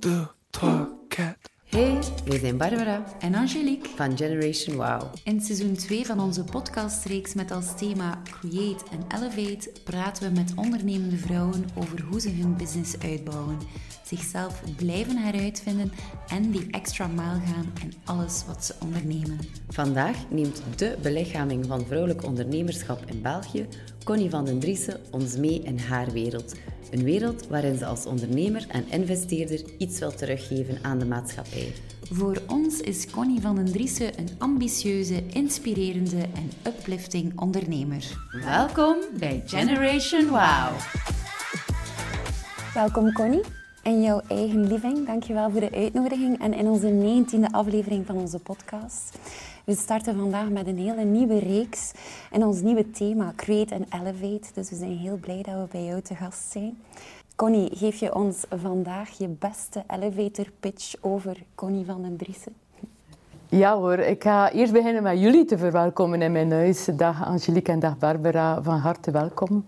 deux, trois, quatre. Hey, wij zijn Barbara en Angelique van Generation Wow. In seizoen 2 van onze podcastreeks met als thema Create and Elevate praten we met ondernemende vrouwen over hoe ze hun business uitbouwen, zichzelf blijven heruitvinden en die extra mile gaan in alles wat ze ondernemen. Vandaag neemt de belichaming van vrouwelijk ondernemerschap in België, Connie van den Driessen, ons mee in haar wereld. Een wereld waarin ze als ondernemer en investeerder iets wil teruggeven aan de maatschappij. Voor ons is Connie van den Driessen een ambitieuze, inspirerende en uplifting ondernemer. Welkom bij Generation Wow. Welkom Connie in jouw eigen living. Dankjewel voor de uitnodiging en in onze 19e aflevering van onze podcast. We starten vandaag met een hele nieuwe reeks en ons nieuwe thema Create and Elevate. Dus we zijn heel blij dat we bij jou te gast zijn. Connie, geef je ons vandaag je beste elevator pitch over Connie van den Driessen? Ja hoor, ik ga eerst beginnen met jullie te verwelkomen in mijn huis. Dag Angelique en dag Barbara, van harte welkom.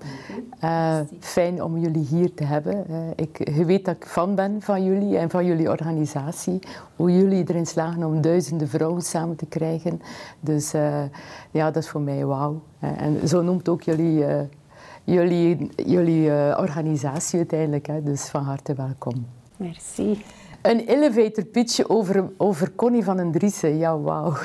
Uh, fijn om jullie hier te hebben. Uh, ik, je weet dat ik fan ben van jullie en van jullie organisatie. Hoe jullie erin slagen om duizenden vrouwen samen te krijgen. Dus uh, ja, dat is voor mij wauw. En zo noemt ook jullie, jullie, jullie organisatie uiteindelijk. Hè. Dus van harte welkom. Merci. Een elevator pitch over, over Connie van den Driessen. Ja, wauw.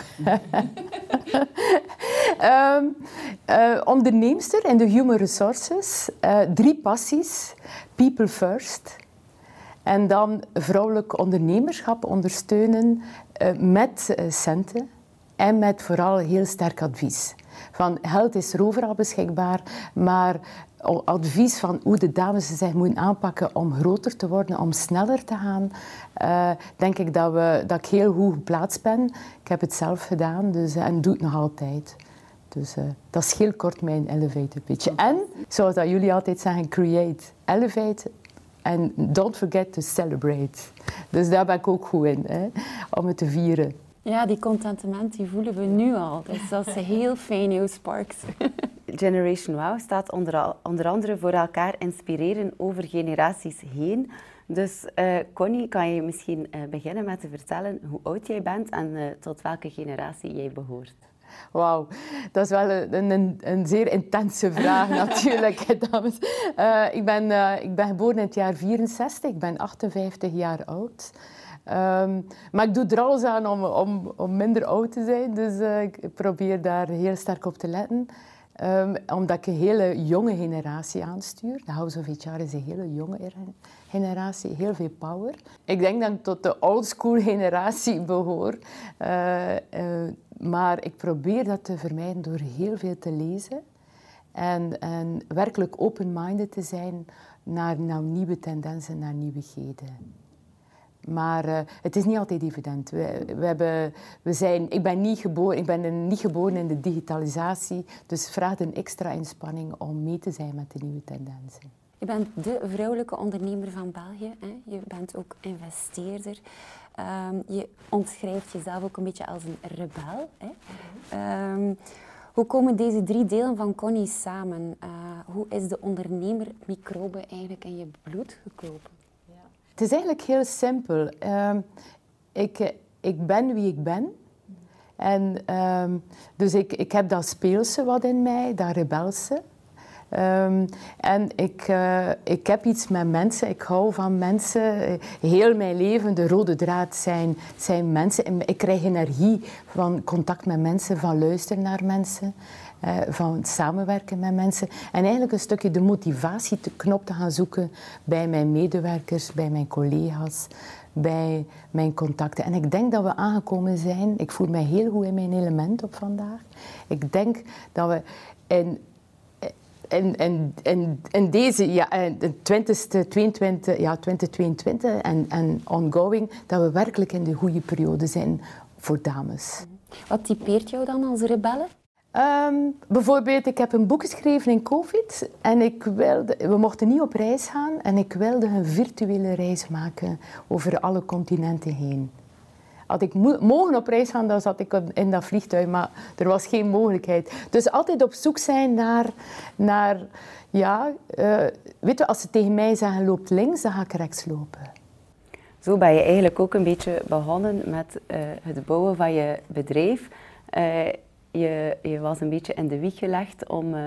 um, uh, onderneemster in de Human Resources. Uh, drie passies. People first. En dan vrouwelijk ondernemerschap ondersteunen uh, met centen. En met vooral heel sterk advies. Van geld is er overal beschikbaar, maar advies van hoe de dames zich moeten aanpakken om groter te worden, om sneller te gaan, uh, denk ik dat, we, dat ik heel goed geplaatst ben. Ik heb het zelf gedaan dus, en doe het nog altijd. Dus uh, dat is heel kort mijn elevator pitch. En, zoals dat jullie altijd zeggen, create, elevate en don't forget to celebrate. Dus daar ben ik ook goed in, hè, om het te vieren. Ja, die contentement die voelen we nu al. Dus dat is heel fijn, jouw Sparks. Generation Wow staat onder, onder andere voor elkaar inspireren over generaties heen. Dus uh, Connie, kan je misschien uh, beginnen met te vertellen hoe oud jij bent en uh, tot welke generatie jij behoort? Wauw, dat is wel een, een, een zeer intense vraag natuurlijk, dames. ik, ben, ik ben geboren in het jaar 64, ik ben 58 jaar oud. Um, maar ik doe er alles aan om, om, om minder oud te zijn, dus ik probeer daar heel sterk op te letten. Um, omdat ik een hele jonge generatie aanstuur. De House of HR is een hele jonge generatie, heel veel power. Ik denk dat ik tot de oldschool generatie behoor. Uh, uh, maar ik probeer dat te vermijden door heel veel te lezen. En, en werkelijk open-minded te zijn naar, naar nieuwe tendensen, naar nieuwigheden. Maar uh, het is niet altijd evident. We, we, hebben, we zijn, ik, ben niet geboren, ik ben niet geboren in de digitalisatie, dus het vraagt een extra inspanning om mee te zijn met de nieuwe tendensen. Je bent de vrouwelijke ondernemer van België. Hè? Je bent ook investeerder. Um, je omschrijft jezelf ook een beetje als een rebel. Hè? Um, hoe komen deze drie delen van Connie samen? Uh, hoe is de ondernemer-microbe eigenlijk in je bloed gekropen? Het is eigenlijk heel simpel. Uh, ik, eh, ik ben wie ik ben. En, uh, dus ik, ik heb dat speelse wat in mij, dat rebelse. Um, en ik, uh, ik heb iets met mensen, ik hou van mensen. Heel mijn leven, de rode draad zijn, zijn mensen. Ik krijg energie van contact met mensen, van luisteren naar mensen. Uh, van samenwerken met mensen. En eigenlijk een stukje de motivatie te gaan zoeken bij mijn medewerkers, bij mijn collega's, bij mijn contacten. En ik denk dat we aangekomen zijn. Ik voel mij heel goed in mijn element op vandaag. Ik denk dat we in in, in, in, in, deze ja, 20, 22, ja, 2022 en, en ongoing, dat we werkelijk in de goede periode zijn voor dames. Wat typeert jou dan als rebelle? Um, bijvoorbeeld, ik heb een boek geschreven in COVID en ik wilde, we mochten niet op reis gaan en ik wilde een virtuele reis maken over alle continenten heen. Had ik mogen op reis gaan, dan zat ik in dat vliegtuig, maar er was geen mogelijkheid. Dus altijd op zoek zijn naar, naar ja, uh, weet je, als ze tegen mij zeggen loopt links, dan ga ik rechts lopen. zo ben je eigenlijk ook een beetje begonnen met uh, het bouwen van je bedrijf. Uh, je, je, was een beetje in de wieg gelegd om, uh,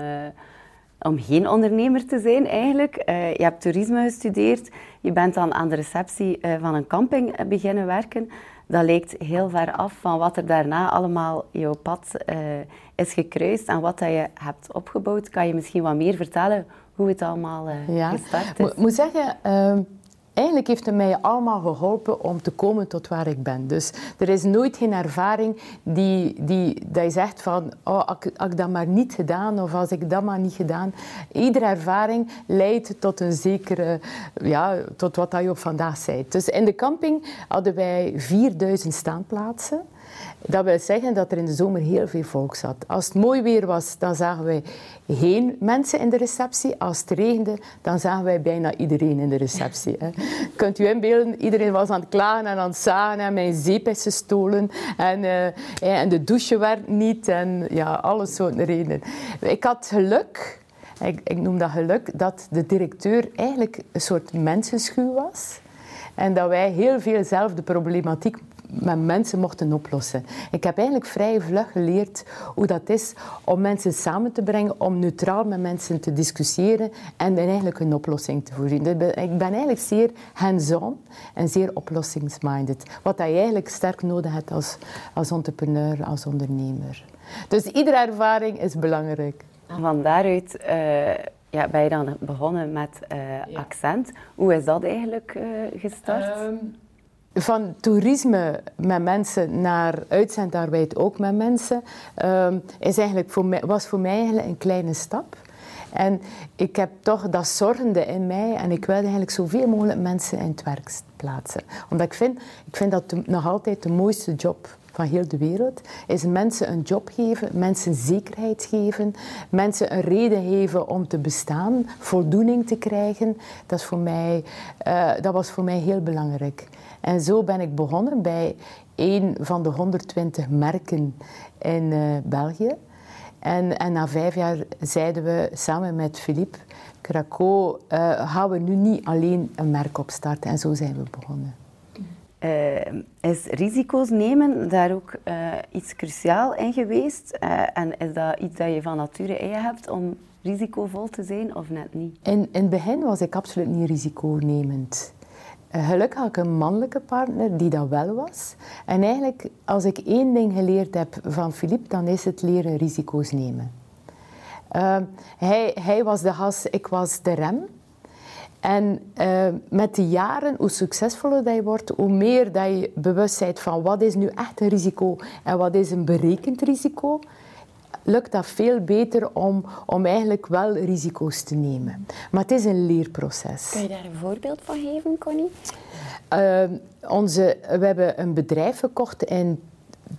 om geen ondernemer te zijn eigenlijk. je hebt toerisme gestudeerd. Je bent dan aan de receptie van een camping beginnen werken. Dat lijkt heel ver af van wat er daarna allemaal jouw pad is gekruist en wat dat je hebt opgebouwd. Kan je misschien wat meer vertellen hoe het allemaal ja. gestart is? Ik moet zeggen ehm, eigenlijk heeft het mij allemaal geholpen om te komen tot waar ik ben. Dus er is nooit geen ervaring die, die, dat je zegt van, oh, ik dat maar niet gedaan of als ik dat maar niet gedaan. Iedere ervaring leidt tot een zekere, ja, tot wat je op vandaag zei. Dus in de camping hadden wij 4000 staanplaatsen. Dat wil zeggen dat er in de zomer heel veel volk zat. Als het mooi weer was, dan zagen wij geen mensen in de receptie. Als het regende, dan zagen wij bijna iedereen in de receptie. Hè. Kunt u inbeelden, iedereen was aan het klagen en aan het zagen en mijn zeep is gestolen en, uh, en de douche werd niet en ja, alles soorten redenen. Ik had geluk, ik, ik noem dat geluk, dat de directeur eigenlijk een soort mensenschuw was. En dat wij heel veel zelf de problematiek met mensen mochten oplossen. Ik heb eigenlijk vrij vlug geleerd hoe dat is om mensen samen te brengen, om neutraal met mensen te discussiëren en eigenlijk een oplossing te voorzien. Ik ben eigenlijk zeer hands-on en zeer oplossingsminded. Wat je eigenlijk sterk nodig hebt als, als entrepreneur, als ondernemer. Dus iedere ervaring is belangrijk. van daaruit uh, ja, ben je dan begonnen met uh, accent. Hoe is dat eigenlijk uh, gestart? Um, van toerisme met mensen naar uitzendarbeid ook met mensen, um, is eigenlijk voor mij, was voor mij eigenlijk een kleine stap. En ik heb toch dat zorgende in mij en ik wilde eigenlijk zoveel mogelijk mensen in het werk plaatsen. Omdat ik vind, ik vind dat nog altijd de mooiste job van heel de wereld, is mensen een job geven, mensen zekerheid geven, mensen een reden geven om te bestaan, voldoening te krijgen. Dat, is voor mij, uh, dat was voor mij heel belangrijk. En zo ben ik begonnen bij een van de 120 merken in uh, België. En, en, na vijf jaar zeiden we samen met Philippe Craco, uh, gaan we nu niet alleen een merk opstarten. En zo zijn we begonnen. Uh, is risico's nemen daar ook uh, iets cruciaal in geweest? Uh, en is dat iets dat je van nature in hebt om risicovol te zijn of net niet? In, in het begin was ik absoluut niet risiconemend. Gelukkig had ik een mannelijke partner die dat wel was. En eigenlijk, als ik één ding geleerd heb van Philippe, dan is het leren risico's nemen. Hij, hij was de gas, ik was de rem. En uh, met de jaren, hoe succesvoller dat je wordt, hoe meer dat je bewust bent van wat is nu echt een risico en wat is een berekend risico, lukt dat veel beter om, om eigenlijk wel risico's te nemen. Maar het is een leerproces. Kun je daar een voorbeeld van geven, Connie? Uh, onze, we hebben een bedrijf gekocht in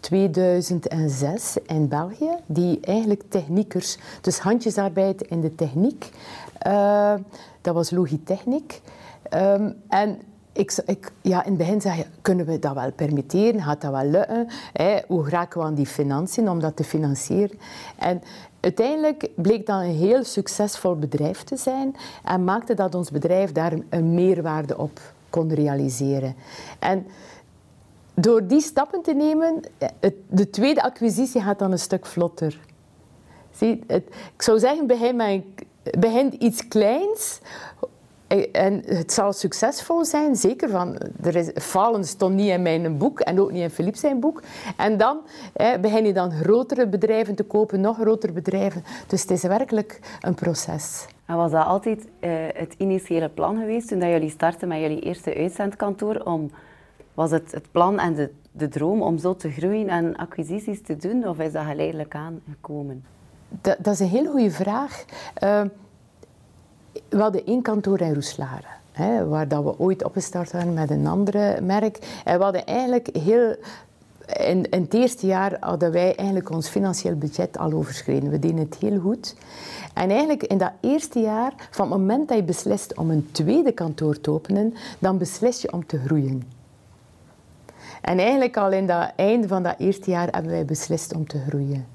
2006 in België, die eigenlijk techniekers, dus handjesarbeid in de techniek, uh, dat was logitechniek. Um, en ik, ik, ja, in het begin zei je, kunnen we dat wel permitteren? Gaat dat wel lukken? Hoe raken we aan die financiën om dat te financieren? En uiteindelijk bleek dat een heel succesvol bedrijf te zijn en maakte dat ons bedrijf daar een meerwaarde op kon realiseren. En door die stappen te nemen, de tweede acquisitie gaat dan een stuk vlotter. Zie, ik zou zeggen, begin, begin iets kleins en het zal succesvol zijn, zeker van, er falen stond niet in mijn boek en ook niet in Philippe zijn boek. En dan begin je dan grotere bedrijven te kopen, nog grotere bedrijven. Dus het is werkelijk een proces. En was dat altijd uh, het initiële plan geweest toen dat jullie startten met jullie eerste uitzendkantoor? Om, was het het plan en de, de droom om zo te groeien en acquisities te doen? Of is dat geleidelijk aangekomen? Dat, dat is een hele goede vraag. Uh, we hadden één kantoor in Roeslaren. Hè, waar dat we ooit opgestart waren met een andere merk. En we hadden eigenlijk heel... In, in het eerste jaar hadden wij eigenlijk ons financieel budget al overschreden. We deden het heel goed. En eigenlijk in dat eerste jaar, van het moment dat je beslist om een tweede kantoor te openen, dan beslis je om te groeien. En eigenlijk al in dat einde van dat eerste jaar hebben wij beslist om te groeien.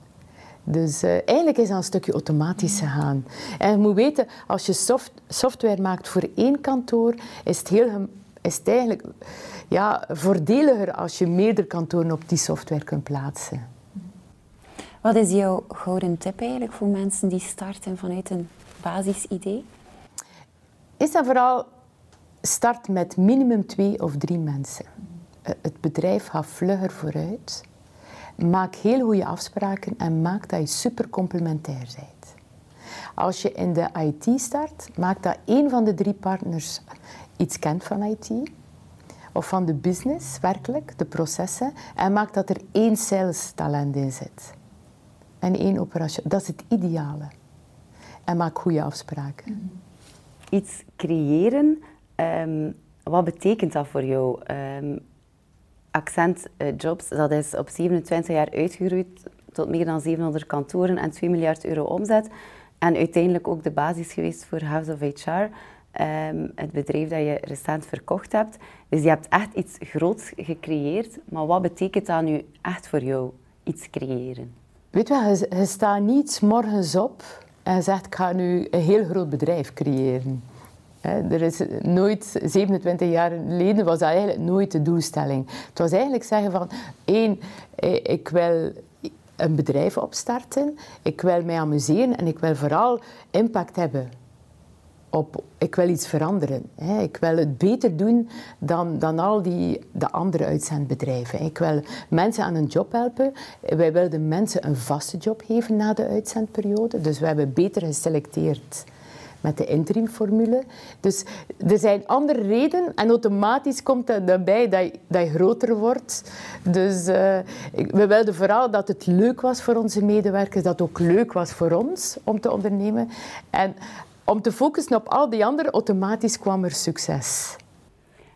Dus uh, eigenlijk is dat een stukje automatisch gegaan. En je moet weten, als je soft, software maakt voor één kantoor, is het heel is het eigenlijk ja, voordeliger als je meerdere kantoren op die software kunt plaatsen. Wat is jouw gouden tip eigenlijk voor mensen die starten vanuit een basisidee? Is dat vooral start met minimum twee of drie mensen. Eh, Het bedrijf gaat vlugger vooruit. Maak heel goede afspraken en maak dat je super complementair bent. Als je in de IT start, maak dat één van de drie partners iets kent van IT. Of van de business, werkelijk, de processen. En maak dat er één sales talent in zit. En één operatie. Dat is het ideale. En maak goede afspraken. Iets creëren, ehm, wat betekent dat voor jou? Ehm, Accent eh, Jobs, dat is op 27 jaar uitgegroeid tot meer dan 700 kantoren en 2 miljard euro omzet. En uiteindelijk ook de basis geweest voor House of HR, ehm, het bedrijf dat je recent verkocht hebt. Dus je hebt echt iets groots gecreëerd. Maar wat betekent dat nu echt voor jou, iets creëren? Weet wel, je, je staat niet morgens op en zegt ik ga nu een heel groot bedrijf creëren. Er is nooit, 27 jaar geleden was dat eigenlijk nooit de doelstelling. Het was eigenlijk zeggen van, één, eh, ik wil een bedrijf opstarten, ik wil mij amuseren en ik wil vooral impact hebben op, ik wil iets veranderen. Hè. Ik wil het beter doen dan, dan al die de andere uitzendbedrijven. Ik wil mensen aan een job helpen. Wij wilden mensen een vaste job geven na de uitzendperiode. Dus we hebben beter geselecteerd met de interimformule. Dus er zijn andere redenen en automatisch komt dat daarbij dat je, dat je groter wordt. Dus eh, we wilden vooral dat het leuk was voor onze medewerkers, dat het ook leuk was voor ons om te ondernemen. En om te focussen op al die anderen, automatisch kwam er succes.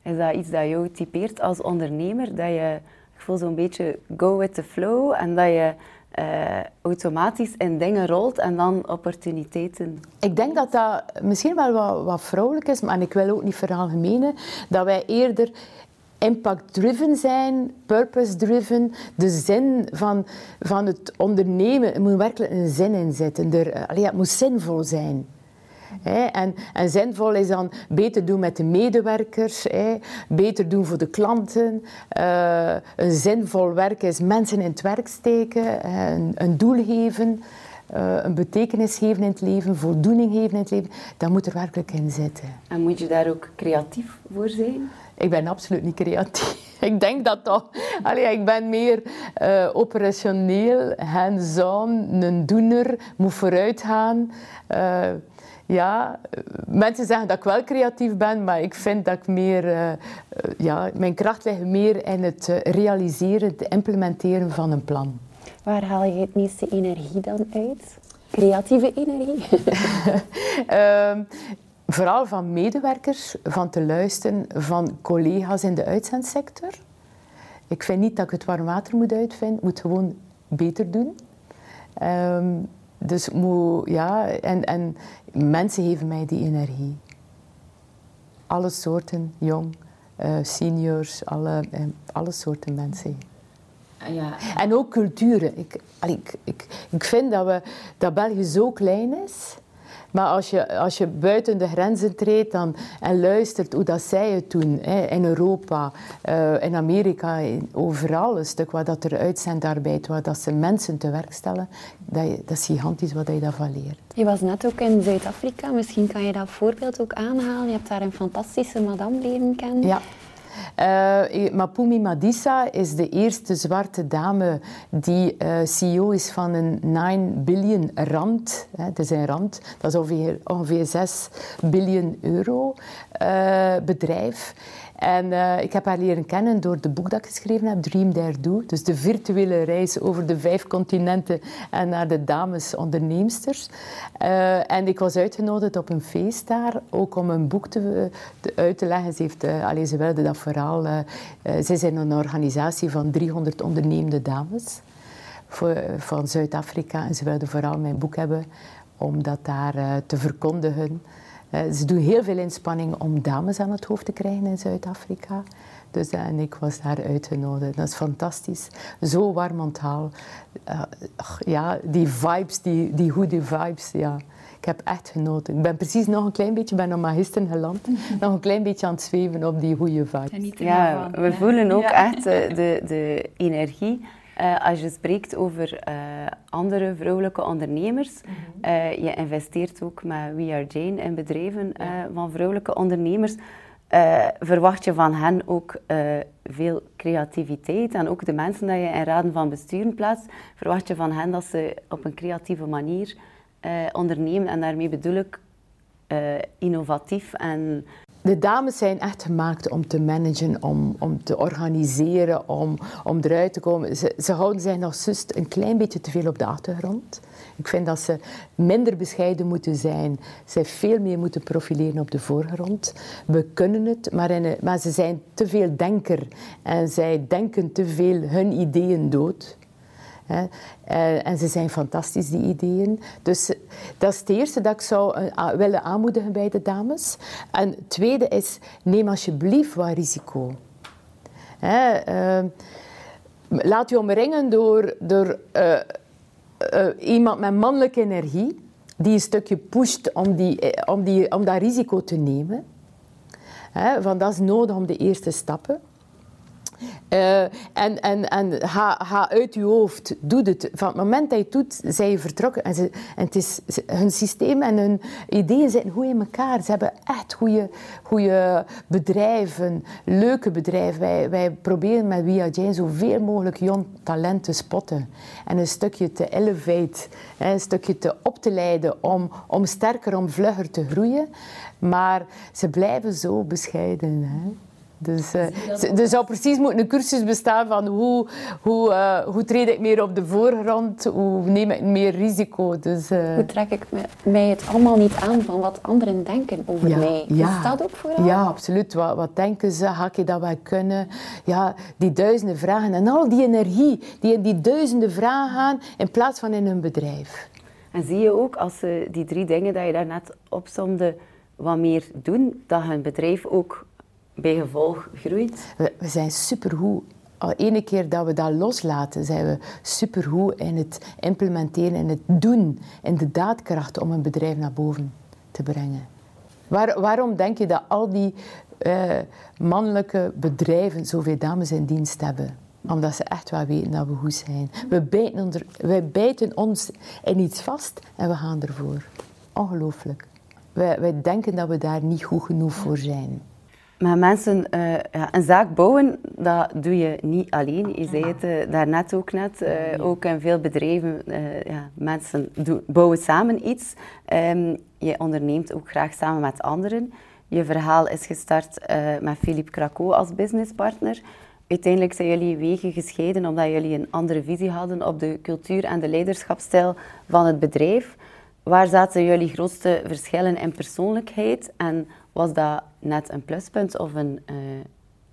Is dat iets dat jou typeert als ondernemer? Dat je, ik voel zo'n beetje go with the flow en dat je eh, automatisch in dingen rolt en dan opportuniteiten. Ik denk dat dat misschien wel wat, wat vrouwelijk is, maar ik wil ook niet veralgemenen, dat wij eerder impact-driven zijn, purpose-driven. De zin van, van het ondernemen, er moet werkelijk een zin in zitten. Er, eh, het moet zinvol zijn. Hè, en, en zinvol is dan beter doen met de medewerkers, hè, beter doen voor de klanten. Eh, een zinvol werk is mensen in het werk steken, een, een doel geven, eh, een betekenis geven in het leven, voldoening geven in het leven. Dat moet er werkelijk in zitten. En moet je daar ook creatief voor zijn? Ik ben absoluut niet creatief. Ik denk dat toch. Allee, ik ben meer eh, operationeel, hands-on, een doener, moet vooruit gaan. Ja, eh, mensen zeggen dat ik wel creatief ben, maar ik vind dat ik meer... eh, eh, ja, mijn kracht ligt meer in het realiseren, het implementeren van een plan. Waar haal je het meeste energie dan uit? Creatieve energie? Ehm, vooral van medewerkers, van te luisteren, van collega's in de uitzendsector. Ik vind niet dat ik het warm water moet uitvinden, ik moet gewoon beter doen. Ehm, dus moet, ja, en, en mensen geven mij die energie. Alle soorten, jong, eh, seniors, alle, eh, alle soorten mensen. Ja. En ook culturen. Ik, ik, ik, ik vind dat, we, dat België zo klein is. Maar als je, als je buiten de grenzen treedt dan, en luistert hoe dat zij het doen, hè, in Europa, eh, in Amerika, in- overal een stuk waar dat er uitzendarbeid, waar dat ze mensen te werk stellen, dat, je- dat is gigantisch wat je daarvan leert. Je was net ook in Zuid-Afrika. Misschien kan je dat voorbeeld ook aanhalen. Je hebt daar een fantastische madame leren kennen. Ja. Eh, Mapumi Madisa is de eerste zwarte dame die eh, CEO is van een 9 billion rand. Hè, het is een rand, dat is ongeveer, ongeveer 6 biljoen euro eh, bedrijf. En eh, ik heb haar leren kennen door het boek dat ik geschreven heb, Dream Dare Do. Dus de virtuele reis over de vijf continenten en naar de dames onderneemsters. Eh, en ik was uitgenodigd op een feest daar, ook om een boek te, uit te leggen. Ze, heeft, eh, allee, ze wilde dat eh, ze in een organisatie van 300 ondernemende dames voor, van Zuid-Afrika. En ze wilden vooral mijn boek hebben om dat daar te verkondigen. Eh, ze doen heel veel inspanning om dames aan het hoofd te krijgen in Zuid-Afrika. Dus, eh, en ik was daar uitgenodigd. Dat is fantastisch. Zo warm onthaal. Eh, ja, die vibes, die, die goede vibes, ja. Ik heb echt genoten. Ik ben precies nog een klein beetje, ben nog maar gisteren geland, nog een klein beetje aan het zweven op die goede er Ja, we voelen ook echt de, de energie. Eh, als je spreekt over eh, andere vrouwelijke ondernemers, eh, je investeert ook met We Are Jane in bedrijven van vrouwelijke ondernemers, verwacht je van hen ook veel creativiteit en ook de mensen die je in raden van besturen plaatst, verwacht je van hen dat ze op een creatieve manier ondernemen? En daarmee bedoel ik innovatief en De dames zijn echt gemaakt om te managen, om, om te organiseren, om, om eruit te komen. Ze, ze houden zich nog juist een klein beetje te veel op de achtergrond. Ik vind dat ze minder bescheiden moeten zijn. Ze veel meer moeten profileren op de voorgrond. We kunnen het, maar, maar ze zijn te veel denker. En zij denken te veel hun ideeën dood. Hè. Eh, en ze zijn fantastisch, die ideeën. Dus eh, dat is het eerste dat ik zou eh, willen aanmoedigen bij de dames. En het tweede is, neem alsjeblieft wat risico. Hè, eh, laat je omringen door, door iemand met mannelijke energie, die een stukje pusht om, die, om, die, om dat risico te nemen. Hè, van dat is nodig om de eerste stappen. Eh, en en, en ga, uit je hoofd, doe het. Van het moment dat je het doet, zijn je vertrokken. En, het is, hun systeem en hun ideeën zitten goed in elkaar. Ze hebben echt goede, goede bedrijven, leuke bedrijven. Wij, wij proberen met Via Jane zoveel mogelijk jong talent te spotten. En een stukje te elevate, een stukje te op te leiden om, om sterker, om vlugger te groeien. Maar ze blijven zo bescheiden. Hè. Dus, eh, ze- er zou precies moeten een cursus bestaan van hoe, hoe, eh, hoe treed ik meer op de voorgrond, hoe neem ik meer risico. Dus, eh, Hoe trek ik me- mij het allemaal niet aan van wat anderen denken over Ja, mij? ja. Is dat ook vooral? Ja, absoluut. Wat, wat denken ze? Ga ik dat wel kunnen? Ja, die duizenden vragen en al die energie die in die duizenden vragen gaan in plaats van in hun bedrijf. En zie je ook als ze die drie dingen die je daarnet opzomde wat meer doen, dat hun bedrijf ook bij gevolg groeit? We, we zijn supergoed. Al ene keer dat we dat loslaten, zijn we supergoed in het implementeren, in het doen, in de daadkracht om een bedrijf naar boven te brengen. Waar- waarom denk je dat al die eh, mannelijke bedrijven zoveel dames in dienst hebben? Omdat ze echt wel weten dat we goed zijn. We bijten, onder, wij bijten ons in iets vast en we gaan ervoor. Ongelooflijk. Wij, wij denken dat we daar niet goed genoeg voor zijn. Maar mensen, eh, ja, een zaak bouwen, dat doe je niet alleen. Je zei het eh, daarnet ook net. eh, ook in veel bedrijven, ja, mensen doen, bouwen samen iets. Ehm, je onderneemt ook graag samen met anderen. Je verhaal is gestart met Philippe Craco als businesspartner. Uiteindelijk zijn jullie wegen gescheiden omdat jullie een andere visie hadden op de cultuur en de leiderschapsstijl van het bedrijf. Waar zaten jullie grootste verschillen in persoonlijkheid? En was dat net een pluspunt of een, eh,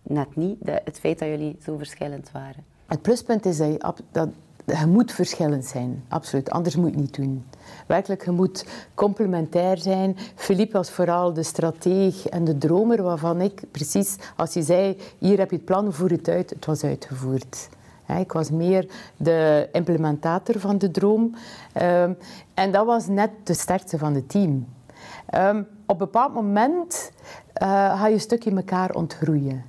net niet, het feit dat jullie zo verschillend waren? Het pluspunt is dat je, dat je moet verschillend zijn, absoluut. Anders moet je het niet doen. Werkelijk, je moet complementair zijn. Philippe was vooral de strateeg en de dromer, waarvan ik precies, als hij zei, hier heb je het plan, voer het uit, het was uitgevoerd. Ik was meer de implementator van de droom. Ehm, en dat was net de sterkste van het team. Ehm, op een bepaald moment eh, ga je een stukje elkaar ontgroeien.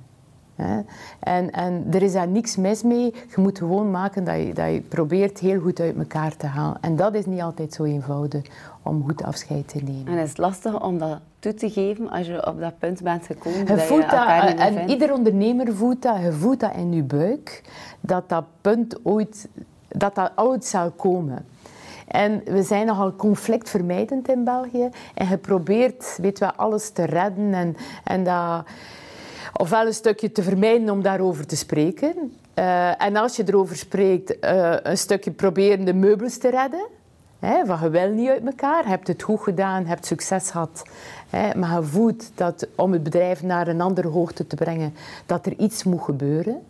Hè. En, en er is daar niks mis mee. Je moet gewoon maken dat je, dat je probeert heel goed uit elkaar te gaan. En dat is niet altijd zo eenvoudig om goed afscheid te nemen. En is het lastig om dat toe te geven als je op dat punt bent gekomen Je dat voelt je dat, niet meer en vindt? ieder ondernemer voelt dat, je voelt dat in je buik, dat dat punt ooit, dat dat ooit zal komen. En we zijn nogal conflictvermijdend in België. En je probeert, weet wel, alles te redden en, en dat ofwel een stukje te vermijden om daarover te spreken. Eh, en als je erover spreekt, eh, een stukje proberen de meubels te redden. Hè, van je wil niet uit elkaar, je hebt het goed gedaan, je hebt succes gehad. Hè, maar je voelt dat om het bedrijf naar een andere hoogte te brengen, dat er iets moet gebeuren.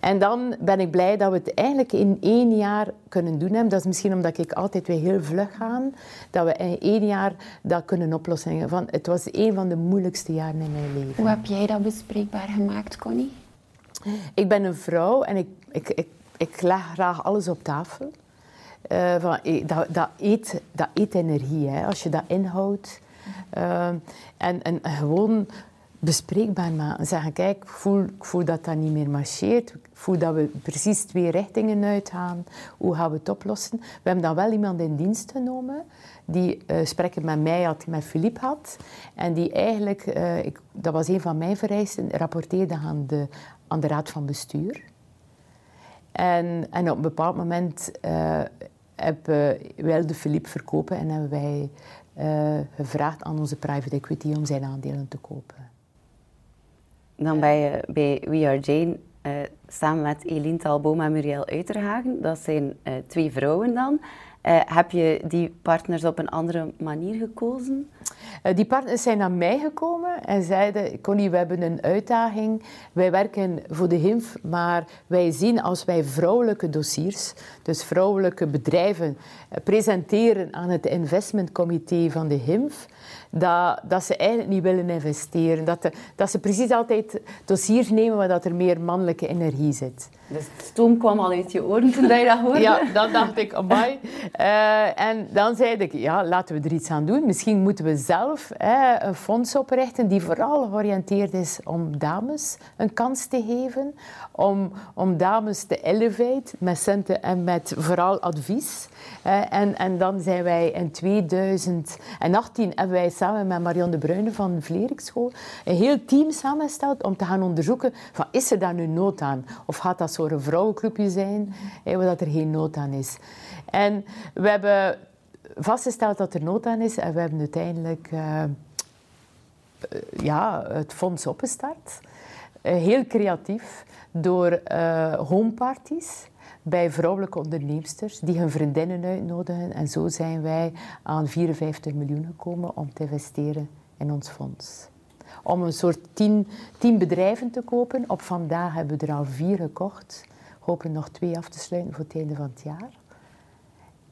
En dan ben ik blij dat we het eigenlijk in één jaar kunnen doen hebben. Dat is misschien omdat ik altijd weer heel vlug ga. Dat we in één jaar dat kunnen oplossen. Van, het was een van de moeilijkste jaren in mijn leven. Hoe heb jij dat bespreekbaar gemaakt, Connie? Ik ben een vrouw en ik, ik, ik, ik leg graag alles op tafel. eh, van, eh, dat, dat, eet, dat eet energie, hè, als je dat inhoudt. Uh, en, en gewoon bespreekbaar maken. Zeggen, kijk, ik voel, voel dat dat niet meer marcheert. Ik voel dat we precies twee richtingen uitgaan. Hoe gaan we het oplossen? We hebben dan wel iemand in dienst genomen die uh, gesprekken met mij had, met Philippe had. En die eigenlijk, uh, ik, dat was een van mijn vereisten, rapporteerde aan de, aan de raad van bestuur. En, en op een bepaald moment uh, heb, wilde Philippe verkopen en hebben wij gevraagd aan onze private equity om zijn aandelen te kopen. Dan ben je bij We Are Jane uh, samen met Eline Talboma en Muriel Uiterhagen. Dat zijn uh, twee vrouwen dan. Uh, heb je die partners op een andere manier gekozen? die partners zijn naar mij gekomen en zeiden: Connie, we hebben een uitdaging. Wij werken voor de HIMF, maar wij zien als wij vrouwelijke dossiers, dus vrouwelijke bedrijven, presenteren aan het investmentcomité van de HIMF, dat, dat ze eigenlijk niet willen investeren. Dat, dat ze precies altijd dossiers nemen waar dat er meer mannelijke energie zit. Dus de stoom kwam al uit je oren toen je dat hoorde? Ja, dan dacht ik, amai. Uh, en dan zei ik, ja, laten we er iets aan doen. Misschien moeten we zelf een fonds oprichten die vooral georiënteerd is om dames een kans te geven. Om, om dames te elevate met centen en met vooral advies. Uh, en, en dan zijn wij in 2018 hebben wij samen met Marion de Bruyne van de Vleriksschool een heel team samengesteld om te gaan onderzoeken van is er daar nu nood aan? Of gaat dat zo'n vrouwenclubje zijn waar dat er geen nood aan is? En we hebben vastgesteld dat er nood aan is en we hebben uiteindelijk uh, ja, het fonds opgestart. Uh, heel creatief door uh, homeparties bij vrouwelijke onderneemsters die hun vriendinnen uitnodigen. En zo zijn wij aan 54 miljoen gekomen om te investeren in ons fonds. Om een soort tien, tien bedrijven te kopen. Op vandaag hebben we er al vier gekocht. Hopen nog twee af te sluiten voor het einde van het jaar.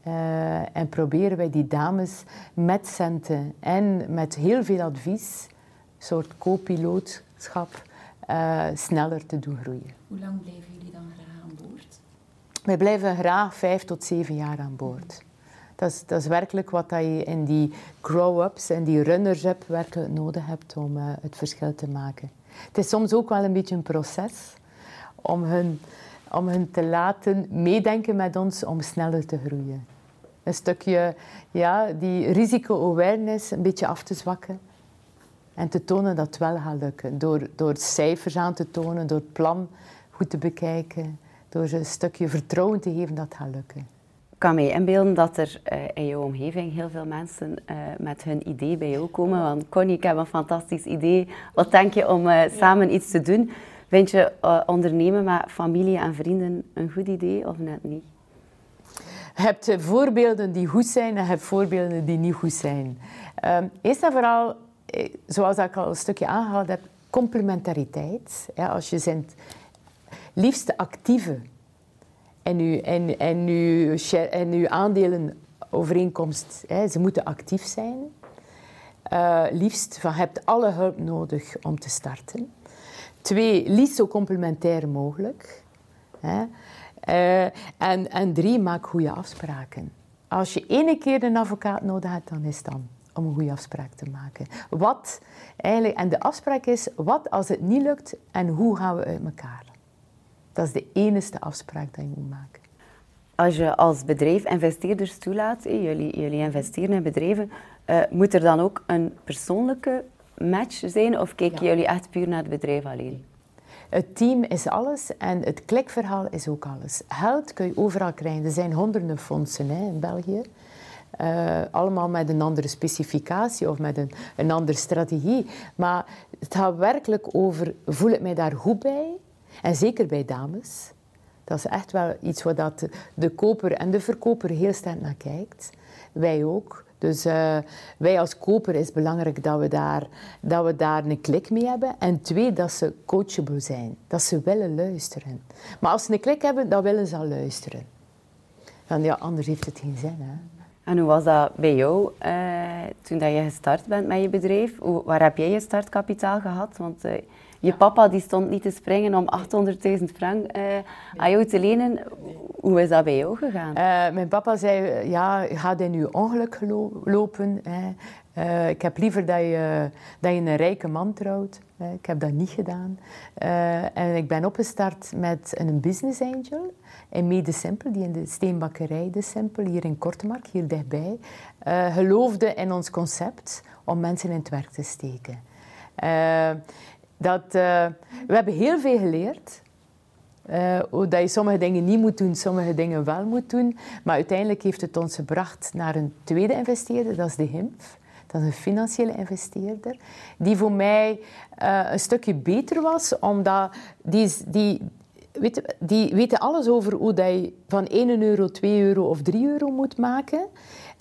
Uh, en proberen wij die dames met centen en met heel veel advies, een soort co-pilootschap, uh, sneller te doen groeien. Hoe lang blijven jullie dan graag aan boord? Wij blijven graag vijf tot zeven jaar aan boord. Dat is, dat werkelijk wat je in die grow-ups en die runners-up werkelijk nodig hebt om uh, het verschil te maken. Het is soms ook wel een beetje een proces om hun, om hun te laten meedenken met ons om sneller te groeien. Een stukje ja, die risico-awareness een beetje af te zwakken. En te tonen dat het wel gaat lukken. Door, door cijfers aan te tonen, door het plan goed te bekijken door een stukje vertrouwen te geven dat het gaat lukken. Ik kan mij inbeelden dat er uh, in jouw omgeving heel veel mensen uh, met hun idee bij jou komen. Want Connie, ik heb een fantastisch idee. Wat denk je om uh, samen iets te doen? Vind je ondernemen met familie en vrienden een goed idee of net niet? Je hebt voorbeelden die goed zijn en je hebt voorbeelden die niet goed zijn. Um, eerst en vooral, zoals ik al een stukje aangehaald heb, complementariteit. Ja, als je zint liefst actieve en uw, en, en uw, en uw aandelen overeenkomst, hè, ze moeten actief zijn. Uh, liefst van, je hebt alle hulp nodig om te starten. Twee, liefst zo complementair mogelijk. Hè. Uh, en, en drie, maak goede afspraken. Als je ene keer een advocaat nodig hebt, dan is het dan om een goede afspraak te maken. Wat eigenlijk, en de afspraak is, wat als het niet lukt en hoe gaan we uit elkaar? Dat is de enige afspraak die je moet maken. Als je als bedrijf investeerders toelaat, jullie, jullie investeren in bedrijven, uh, moet er dan ook een persoonlijke match zijn of kijken ja. jullie echt puur naar het bedrijf alleen? Het team is alles en het klikverhaal is ook alles. Geld kun je overal krijgen. Er zijn honderden fondsen hè, in België. Uh, allemaal met een andere specificatie of met een, een andere strategie. Maar het gaat werkelijk over, voel ik mij daar goed bij? En zeker bij dames. Dat is echt wel iets waar dat de koper en de verkoper heel sterk naar kijkt. Wij ook. Dus uh, wij als koper is belangrijk dat we, daar, dat we daar een klik mee hebben. En twee, dat ze coachable zijn. Dat ze willen luisteren. Maar als ze een klik hebben, dan willen ze al luisteren. Want ja, anders heeft het geen zin. Hè? En hoe was dat bij jou uh, toen dat je gestart bent met je bedrijf? Hoe, waar heb jij je startkapitaal gehad? Want uh, Je papa die stond niet te springen om 800.000 frank uh, aan jou te lenen. Hoe is dat bij jou gegaan? Uh, mijn papa zei, ja, ga in je ongeluk lopen. Hè. Uh, ik heb liever dat je, dat je een rijke man trouwt. Ik heb dat niet gedaan. en ik ben opgestart met een business angel. En mee de Simpel, die in de steenbakkerij de Simpel, hier in Kortemark, hier dichtbij, geloofde in ons concept om mensen in het werk te steken. Dat, we hebben heel veel geleerd. Uh, dat je sommige dingen niet moet doen, sommige dingen wel moet doen. Maar uiteindelijk heeft het ons gebracht naar een tweede investeerder, dat is de HIMF. Dat is een financiële investeerder, die voor mij uh, een stukje beter was, omdat die, die, die weten alles over hoe dat je van 1 euro, 2 euro of 3 euro moet maken.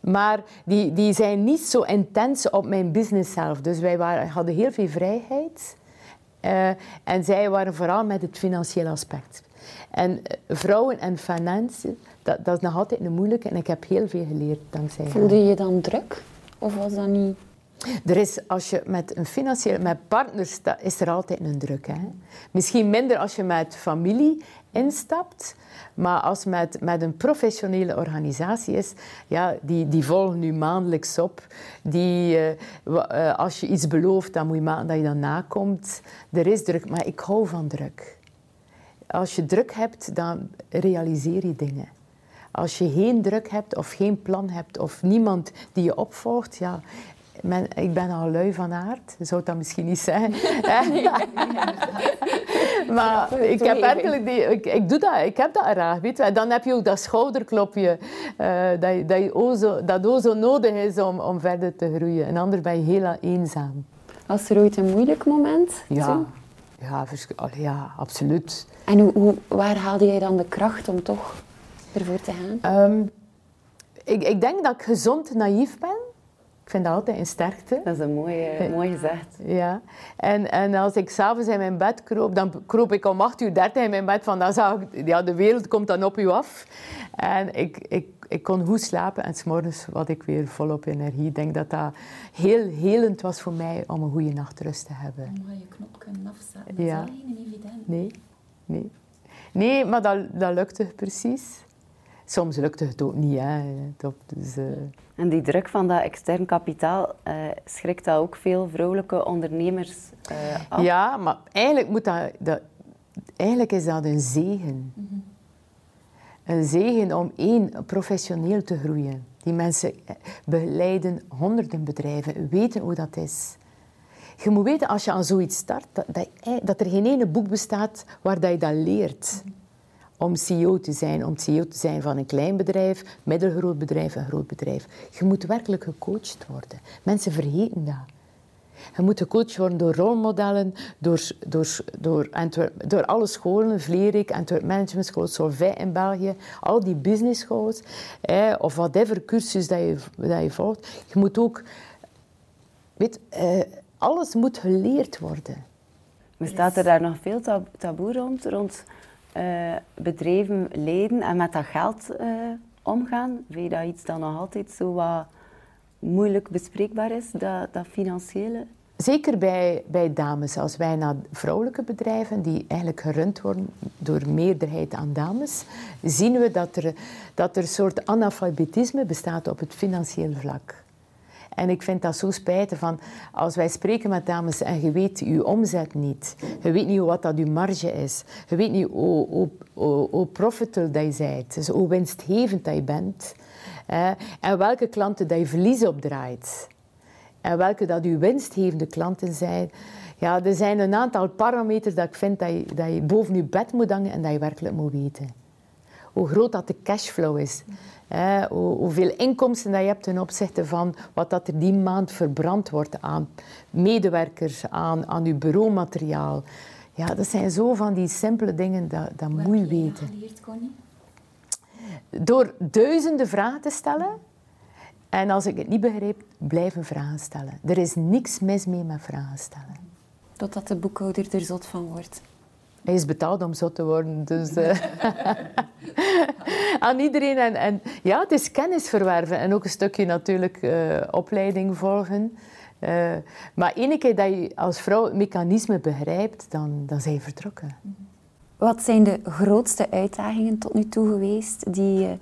Maar die, die zijn niet zo intens op mijn business zelf. Dus wij waren, hadden heel veel vrijheid. Uh, en zij waren vooral met het financiële aspect. En eh, vrouwen en financiën, dat, dat, is nog altijd een moeilijke. En ik heb heel veel geleerd dankzij Voelde je je dan druk? Of was dat niet... Er is, als je met een financiële, met partners, is er altijd een druk. Hè? Misschien minder als je met familie instapt, maar als met, met een professionele organisatie is, ja, die, die volgen nu maandelijks op. Die, uh, als je iets belooft, dan moet je maken dat je dan nakomt. Er is druk, maar ik hou van druk. Als je druk hebt, dan realiseer je dingen. Als je geen druk hebt of geen plan hebt of niemand die je opvolgt, ja, ik ben al lui van aard, zou dat misschien niet zijn. maar ik heb werkelijk die, ik, ik, doe dat, ik heb dat graag, weet je. Dan heb je ook dat schouderklopje uh, dat, dat, je zo, dat zo nodig is om, om verder te groeien. En anders ben je heel eenzaam. Was er ooit een moeilijk moment? Ja, ja, ja absoluut. En hoe, hoe, waar haalde jij dan de kracht om toch ervoor te gaan? Um, ik, ik denk dat ik gezond naïef ben. Ik vind dat altijd een sterkte. Dat is een mooie, mooi gezegd. Ja. En, en als ik s'avonds in mijn bed kroop, dan kroop ik om 8 uur 30 in mijn bed. Van, dan zag ik, ja, de wereld komt dan op u af. En ik, ik, ik kon goed slapen en s'morgens had ik weer volop energie. Ik denk dat dat heel helend was voor mij om een goede nachtrust te hebben. Om je knop kunnen afzetten, dat ja. is niet evident. Nee, nee. Nee, maar dat, dat lukte precies soms lukte het ook niet. Hè. Dus, uh... En die druk van dat extern kapitaal, uh, schrikt dat ook veel vrouwelijke ondernemers uh, af? Ja, maar eigenlijk, moet dat, dat, eigenlijk is dat een zegen. Mm -hmm. Een zegen om één, professioneel te groeien. Die mensen begeleiden honderden bedrijven, weten hoe dat is. Je moet weten, als je aan zoiets start, dat, dat, dat er geen ene boek bestaat waar dat je dat leert. Mm -hmm om CEO te zijn, om CEO te zijn van een klein bedrijf, middelgroot bedrijf, een groot bedrijf. Je moet werkelijk gecoacht worden. Mensen vergeten dat. Je moet gecoacht worden door rolmodellen, door, door, door, door alle scholen, Vlerik, Antwerp Management School, Solvay in België, al die business schools, eh, of whatever cursus dat je, dat je volgt. Je moet ook, weet, eh, alles moet geleerd worden. Bestaat er daar nog veel taboe rond, rond uh, bedrijven leiden en met dat geld uh, omgaan? Je dat iets dat nog altijd zo wat moeilijk bespreekbaar is, dat, dat financiële? Zeker bij, bij dames. Als wij naar vrouwelijke bedrijven, die eigenlijk gerund worden door meerderheid aan dames, zien we dat er, dat er een soort analfabetisme bestaat op het financiële vlak. En ik vind dat zo spijtig van als wij spreken met dames en je weet je omzet niet, je weet niet wat dat je marge is, je weet niet hoe, hoe, hoe, hoe profitable dat je bent, dus hoe winstgevend dat je bent, en welke klanten dat je verlies opdraait en welke dat je winstgevende klanten zijn. Ja, er zijn een aantal parameters dat ik vind dat je, dat je boven je bed moet hangen en dat je werkelijk moet weten. Hoe groot dat de cashflow is hoeveel inkomsten dat je hebt ten opzichte van wat dat er die maand verbrand wordt aan medewerkers, aan, aan je bureaumateriaal. Ja, dat zijn zo van die simpele dingen, dat, dat moet je weten. Geleerd, Connie? Door duizenden vragen te stellen. En als ik het niet begrijp, blijven vragen stellen. Er is niks mis mee met vragen stellen. Totdat de boekhouder er zot van wordt. Hij is betaald om zo te worden. Dus, uh, aan iedereen. En, en, ja, het is kennis verwerven en ook een stukje natuurlijk uh, opleiding volgen. Uh, maar ene keer dat je als vrouw het mechanisme begrijpt, dan, dan zijn je vertrokken. Wat zijn de grootste uitdagingen tot nu toe geweest die,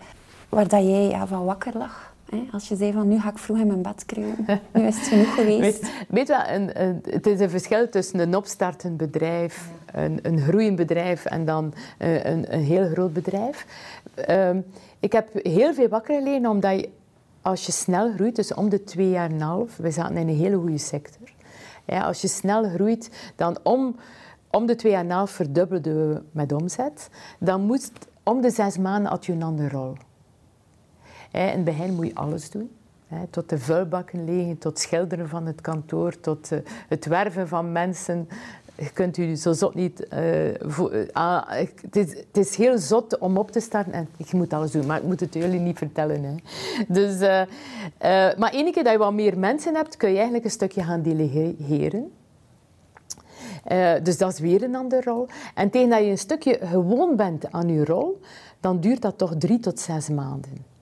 waar dat jij ja, van wakker lag? Als je zei van nu ga ik vroeg in mijn bed kruipen, nu is het genoeg geweest. Weet, weet wel, een, een, het is een verschil tussen een opstartend bedrijf, een, een groeiend bedrijf en dan een, een, een heel groot bedrijf. Um, ik heb heel veel wakker gelegen omdat je, als je snel groeit, dus om de twee jaar en een half, we zaten in een hele goede sector. Ja, als je snel groeit, dan om, om de twee jaar en een half verdubbelde we met omzet. Dan moest om de zes maanden had je een andere rol. In het begin moet je alles doen. Tot de vuilbakken legen, tot schilderen van het kantoor, tot eh, het werven van mensen. Je kunt u zo zot niet... Uh, het, is, het, is, heel zot om op te starten en je moet alles doen, maar ik moet het jullie niet vertellen. Hè. Dus, maar één keer dat je wat meer mensen hebt, kun je eigenlijk een stukje gaan delegeren. dus dat is weer een andere rol. En tegen dat je een stukje gewoon bent aan je rol, dan duurt dat toch drie tot zes maanden.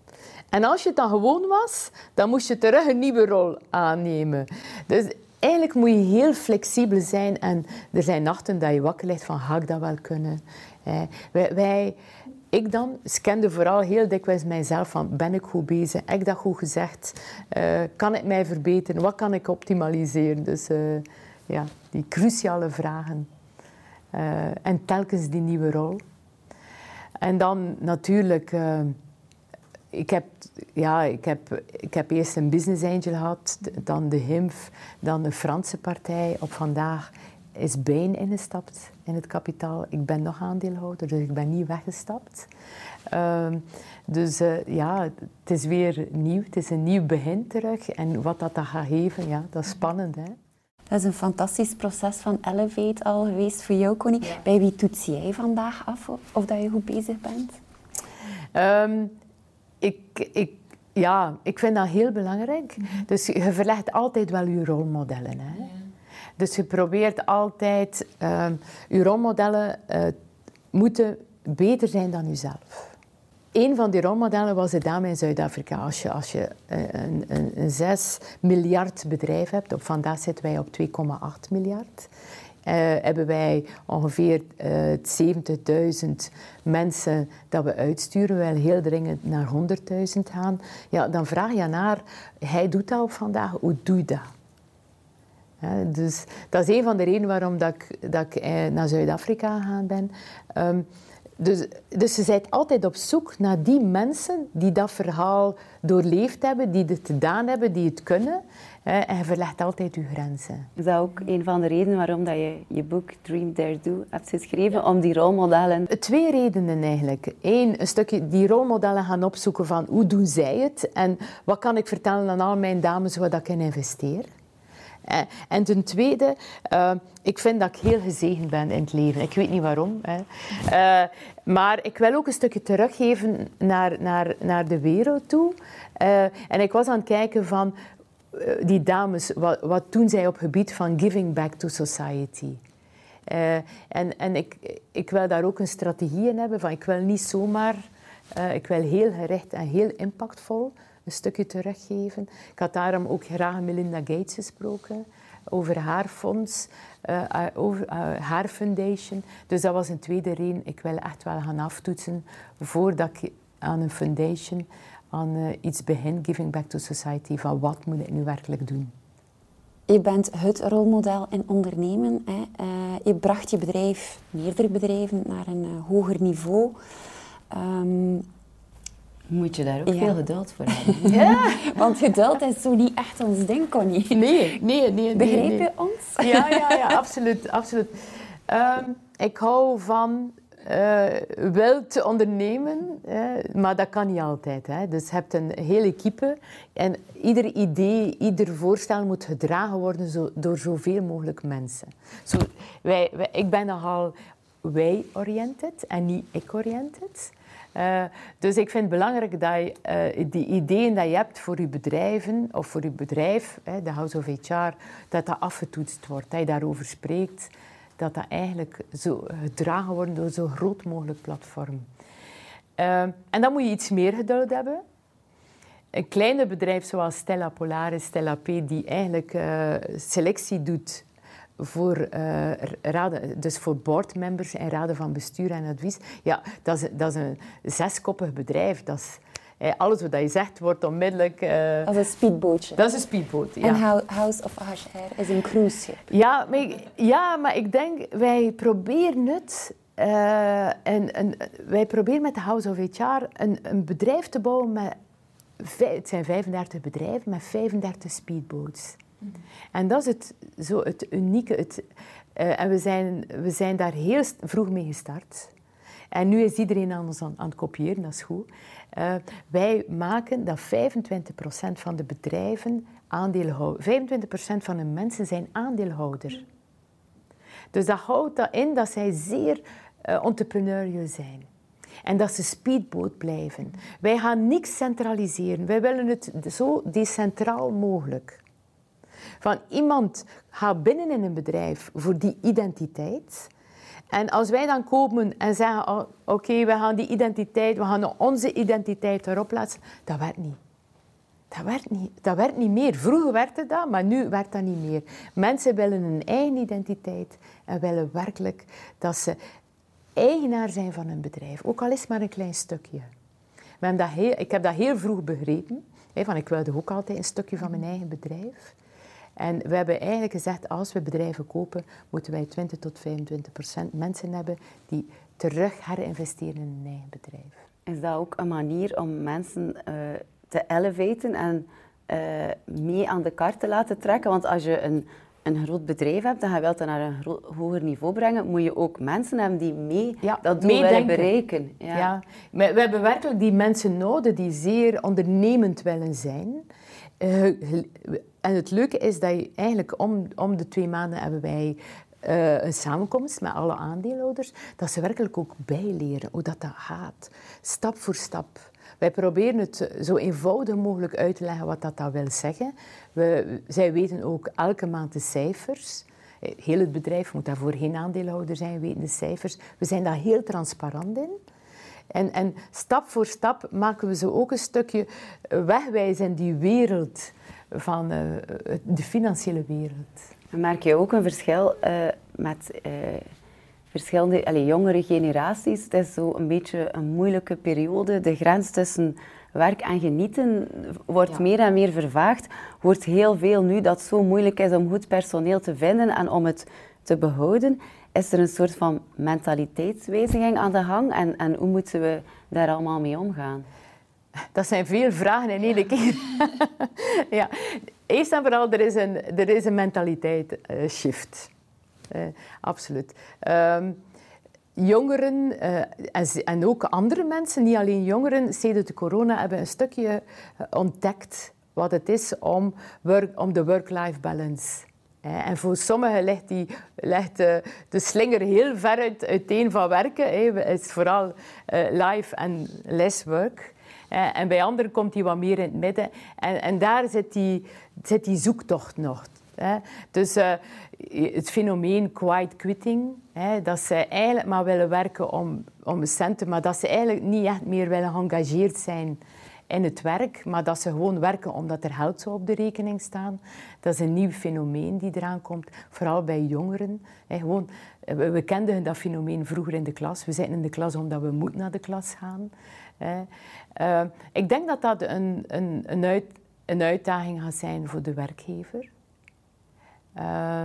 En als je het dan gewoon was, dan moest je terug een nieuwe rol aannemen. Dus eigenlijk moet je heel flexibel zijn. En er zijn nachten dat je wakker ligt van, ga ik dat wel kunnen? Wij, wij, ik dan scande vooral heel dikwijls mijzelf van, ben ik goed bezig? Heb ik dat goed gezegd? Uh, kan ik mij verbeteren? Wat kan ik optimaliseren? Dus uh, ja, die cruciale vragen. Uh, en telkens die nieuwe rol. En dan natuurlijk ik heb, ja, ik, heb, ik heb eerst een business angel gehad, dan de HIMF, dan de Franse partij. Op vandaag is Bain ingestapt in het kapitaal. Ik ben nog aandeelhouder, dus ik ben niet weggestapt. Um, dus uh, ja, het is weer nieuw. Het is een nieuw begin terug. En wat dat, dat gaat geven, ja, dat is spannend. Hè? Dat is een fantastisch proces van Elevate al geweest voor jou, Connie. Bij wie toets jij vandaag af of, of dat je goed bezig bent? Um, ik, ik, ja, ik vind dat heel belangrijk. Dus je verlegt altijd wel je rolmodellen. Hè? Dus je probeert altijd... Uh, je rolmodellen uh, moeten beter zijn dan jezelf. Een van die rolmodellen was de dame in Zuid-Afrika. Als je, als je eh, een, een, een 6 miljard bedrijf hebt, op vandaag zitten wij op 2,8 miljard. Uh, hebben wij ongeveer uh, 70.000 mensen dat we uitsturen. We willen heel dringend naar 100.000 gaan. Ja, dan vraag je naar, hij doet dat vandaag, hoe doe je dat? dus dat is een van de redenen waarom dat ik, dat ik eh, naar Zuid-Afrika gegaan ben. Um, dus, dus je bent altijd op zoek naar die mensen die dat verhaal doorleefd hebben, die het gedaan hebben, die het kunnen. En je verlegt altijd je grenzen. Is dat ook een van de redenen waarom dat je je boek Dream Dare Do hebt geschreven? Om die rolmodellen... Twee redenen eigenlijk. Eén, een stukje die rolmodellen gaan opzoeken van hoe doen zij het? En wat kan ik vertellen aan al mijn dames waar ik in investeer? Eh, en ten tweede, uh, ik vind dat ik heel gezegend ben in het leven. Ik weet niet waarom. Hè. Uh, maar ik wil ook een stukje teruggeven naar, naar, naar de wereld toe. Uh, en ik was aan het kijken van die dames, wat, wat doen zij op het gebied van giving back to society? en en ik, ik wil daar ook een strategie in hebben van ik wil niet zomaar, ik wil heel gericht en heel impactvol een stukje teruggeven. Ik had daarom ook graag Melinda Gates gesproken over haar fonds, over haar foundation. Dus dat was een tweede reden. Ik wil echt wel gaan aftoetsen voordat ik aan een foundation, aan uh, iets begin, Giving Back to Society, van wat moet ik nu werkelijk doen. Je bent het rolmodel in ondernemen. Hè. je bracht je bedrijf, meerdere bedrijven, naar een hoger niveau. Um, moet je daar ook veel geduld voor hebben. ja, want geduld is zo niet echt ons ding, Connie. Nee, nee, nee. Begrijp je ons? Ja, ja, ja, absoluut. absoluut. Um, ik hou van uh, wel te ondernemen, maar dat kan niet altijd. Hè. Dus je hebt een hele equipe en ieder idee, ieder voorstel moet gedragen worden door zoveel mogelijk mensen. Wij, ik ben nogal wij-oriented en niet ik-oriented. Uh, dus ik vind het belangrijk dat je uh, die ideeën die je hebt voor je bedrijven of voor je bedrijf, de House of HR, dat dat afgetoetst wordt, dat je daarover spreekt, dat dat eigenlijk zo gedragen wordt door zo'n groot mogelijk platform. Uh, en dan moet je iets meer geduld hebben. een kleine bedrijf zoals Stella Polaris, Stella P, die eigenlijk uh, selectie doet voor, uh, raden, dus voor boardmembers en raden van bestuur en advies. Ja, dat is, dat is een zeskoppig bedrijf. Dat is, alles wat je zegt wordt onmiddellijk... Uh, dat is een speedbootje. Dat is een speedboot, ja. En House of HR is een cruise ship. Ja, maar ik, ja, maar ik denk, wij proberen het... Uh, en, en, wij proberen met de House of HR een, een bedrijf te bouwen met... Het zijn 35 bedrijven met 35 speedboats. En dat is het, zo het unieke. Het, uh, en we zijn, we zijn daar heel vroeg mee gestart. En nu is iedereen aan ons aan, aan het kopiëren, dat is goed. Uh, wij maken dat 25% van de bedrijven aandeelhouder... 25% van de mensen zijn aandeelhouder. Dus dat houdt dat in dat zij zeer uh, zijn. En dat ze speedboot blijven. Wij gaan niks centraliseren. Wij willen het zo decentraal mogelijk. Van iemand gaat binnen in een bedrijf voor die identiteit. En als wij dan komen en zeggen, oh, oké, we gaan die identiteit, we gaan onze identiteit erop plaatsen, dat werkt niet. Dat werkt, niet, dat werkt niet meer. Vroeger werkte dat, maar nu werkt dat niet meer. Mensen willen een eigen identiteit en willen werkelijk dat ze eigenaar zijn van een bedrijf. Ook al is het maar een klein stukje. Dat heel, ik heb dat heel vroeg begrepen. Van ik wilde ook altijd een stukje van mijn eigen bedrijf. En we hebben eigenlijk gezegd, als we bedrijven kopen, moeten wij 20 tot 25 procent mensen hebben die terug herinvesteren in hun eigen bedrijf. Is dat ook een manier om mensen uh, te elevaten en uh, mee aan de kaart te laten trekken? Want als je een, een groot bedrijf hebt en je wilt dat naar een hoger niveau brengen, moet je ook mensen hebben die mee ja, dat doel willen bereiken. Ja. ja. we hebben werkelijk die mensen nodig die zeer ondernemend willen zijn. En het leuke is dat je eigenlijk om, om de twee maanden hebben wij uh, een samenkomst met alle aandeelhouders, dat ze werkelijk ook bijleren hoe dat, dat gaat. Stap voor stap. Wij proberen het zo eenvoudig mogelijk uit te leggen wat dat, dat wil zeggen. We, zij weten ook elke maand de cijfers. Heel het bedrijf moet daarvoor geen aandeelhouder zijn, weten de cijfers. We zijn daar heel transparant in. En, en stap voor stap maken we ze ook een stukje wegwijzen in die wereld van uh, de financiële wereld. Merk je ook een verschil uh, met uh, verschillende allez, jongere generaties? Het is zo een beetje een moeilijke periode. De grens tussen werk en genieten wordt ja. meer en meer vervaagd. Hoort heel veel nu dat het zo moeilijk is om goed personeel te vinden en om het te behouden. Is er een soort van mentaliteitswijziging aan de gang en, en hoe moeten we daar allemaal mee omgaan? Dat zijn veel vragen in één keer. ja. Eerst en vooral, er is een, er is een mentaliteit uh, shift. Uh, absoluut. Um, jongeren uh, en, en, ook andere mensen, niet alleen jongeren, sinds de corona hebben een stukje ontdekt wat het is om, work, om de work-life balance. En voor sommigen ligt, die, ligt de, de slinger heel ver uit, uiteen van werken. Het is vooral life en less work. Eh, en bij anderen komt hij wat meer in het midden. En, en daar zit die, zit die zoektocht nog. Dus uh, het fenomeen quiet quitting, dat ze eigenlijk maar willen werken om, om centen, maar dat ze eigenlijk niet echt meer willen geëngageerd zijn in het werk, maar dat ze gewoon werken omdat er geld zou op de rekening staan. Dat is een nieuw fenomeen die eraan komt, vooral bij jongeren. Gewoon, we, we kenden dat fenomeen vroeger in de klas. We zitten in de klas omdat we moeten naar de klas gaan. Uh, ik denk dat dat een, een, een, uit, een, uitdaging gaat zijn voor de werkgever. Uh,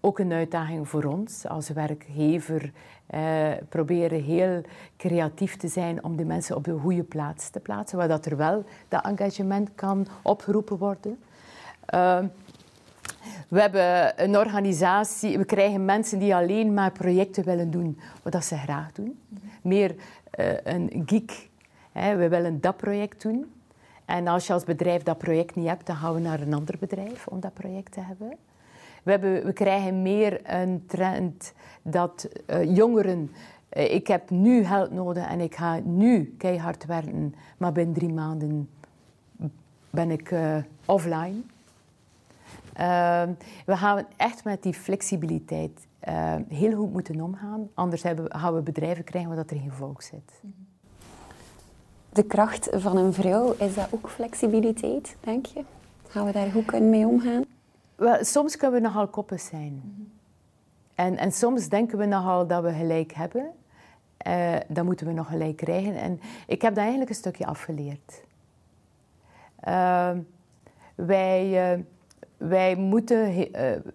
ook een uitdaging voor ons als werkgever. Uh, proberen heel creatief te zijn om de mensen op de goede plaats te plaatsen, waar dat er wel dat engagement kan opgeroepen worden. Ehm, we hebben een organisatie, we krijgen mensen die alleen maar projecten willen doen wat ze graag doen. Meer uh, een geek we willen dat project doen. En als je als bedrijf dat project niet hebt, dan gaan we naar een ander bedrijf om dat project te hebben. We, hebben, we krijgen meer een trend dat uh, jongeren... Uh, ik heb nu geld nodig en ik ga nu keihard werken, maar binnen drie maanden ben ik uh, offline. Ehm, we gaan echt met die flexibiliteit heel goed moeten omgaan. Anders hebben, gaan we bedrijven krijgen waar dat er geen volk zit. de kracht van een vrouw, is dat ook flexibiliteit, denk je? Gaan we daar goed mee omgaan? Wel, soms kunnen we nogal koppig zijn. En, en soms denken we nogal dat we gelijk hebben. Uh, dan moeten we nog gelijk krijgen. En ik heb dat eigenlijk een stukje afgeleerd. Uh, wij, uh, wij moeten,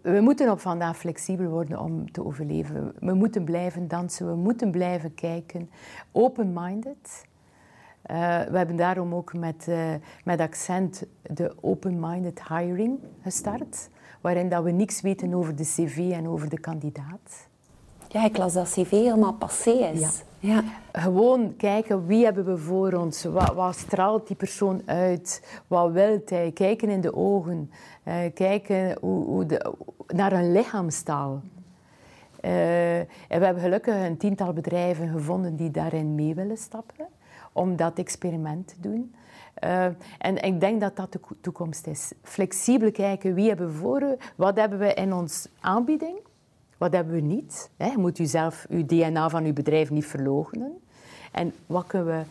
we moeten op vandaag flexibel worden om te overleven. We moeten blijven dansen, we moeten blijven kijken. Open-minded. We hebben daarom ook met, met accent de open-minded hiring gestart. Waarin dat we niks weten over de cv en over de kandidaat. Ja, ik las dat cv helemaal passé is. Ja. ja. Gewoon kijken wie hebben we voor ons, wat, wat straalt die persoon uit, wat wil hij, kijken in de ogen, uh, kijken hoe, hoe de, naar een lichaamstaal. En we hebben gelukkig een tiental bedrijven gevonden die daarin mee willen stappen, om dat experiment te doen. Uh, en ik denk dat dat de toekomst is. Flexibel kijken, wie hebben we voor, wat hebben we in ons aanbieding wat hebben we niet? Hè? Moet jezelf, uw DNA van uw bedrijf niet verloochenen. En wat kunnen we,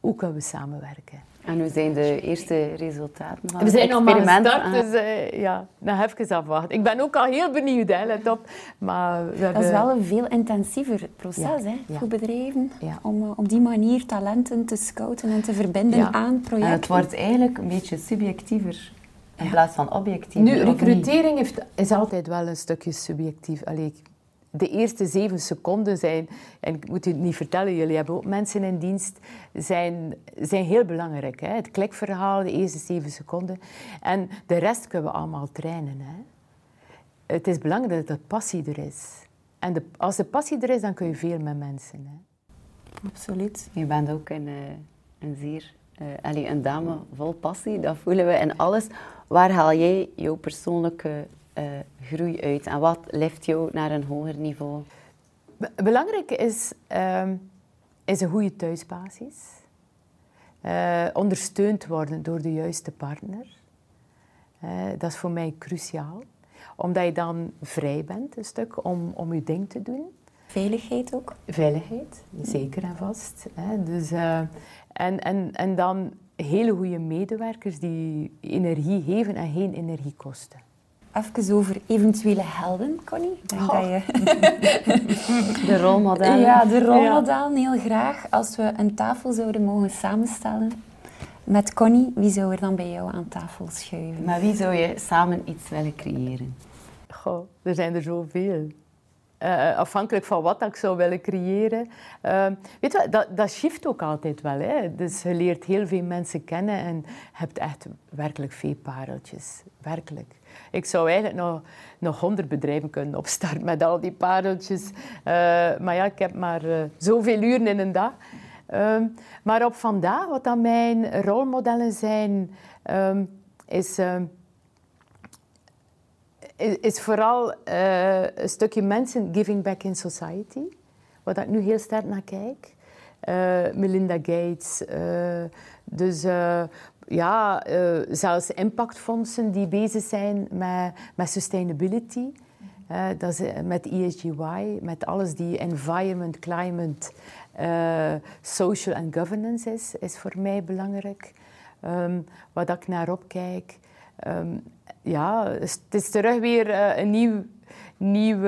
hoe kunnen we samenwerken? En hoe zijn de eerste resultaten van We zijn nog maar gestart, dus uh, ja, nog even afwachten. Ik ben ook al heel benieuwd, hè, let op. Maar we hebben... Dat is wel een veel intensiever proces ja, hè, ja. voor bedrijven. Ja. Om uh, op die manier talenten te scouten en te verbinden aan projecten. En het wordt eigenlijk een beetje subjectiever in plaats van objectief. Nu, recrutering heeft, is altijd wel een stukje subjectief. Allee, de eerste zeven seconden zijn, en ik moet u het niet vertellen, jullie hebben ook mensen in dienst, zijn, zijn heel belangrijk. Hè? Het klikverhaal, de eerste zeven seconden. En de rest kunnen we allemaal trainen. Hè? Het is belangrijk dat de passie er is. En de, als de passie er is, dan kun je veel met mensen. Hè? Absoluut. Je bent ook een, eh, een zeer uh, allee, een dame vol passie, dat voelen we in alles. Waar haal jij jouw persoonlijke uh, groei uit en wat lift jou naar een hoger niveau? Belangrijk is, uh, is een goede thuisbasis. Uh, ondersteund worden door de juiste partner. dat is voor mij cruciaal. Omdat je dan vrij bent, een stuk, om, om je ding te doen. Veiligheid ook? Veiligheid, zeker en vast. Hè. Dus, uh, en, en, en dan hele goede medewerkers die energie geven en geen energie kosten. Even over eventuele helden, Connie. Denk oh. je... de rolmodellen. Ja, de rolmodellen, heel graag. Als we een tafel zouden mogen samenstellen met Connie, wie zou er dan bij jou aan tafel schuiven? Maar wie zou je samen iets willen creëren? Goh, er zijn er zoveel. Uh, afhankelijk van wat ik zou willen creëren. Uh, weet je, dat, dat shift ook altijd wel. Hè? Dus je leert heel veel mensen kennen en hebt echt werkelijk veel pareltjes. Werkelijk. Ik zou eigenlijk nog, nog honderd bedrijven kunnen opstarten met al die pareltjes. Uh, maar ja, ik heb maar zoveel uren in een dag. Ehm, maar op vandaag, wat dan mijn rolmodellen zijn, um, is ehm, is vooral uh, een stukje mensen giving back in society. Waar ik nu heel sterk naar kijk. Melinda Gates. Dus ja, zelfs impactfondsen die bezig zijn met, met sustainability. dat is met ESGY, met alles die environment, climate, social en governance is, is voor mij belangrijk. Um, wat ik naar opkijk. Um, ja, het is terug weer een nieuw, nieuw,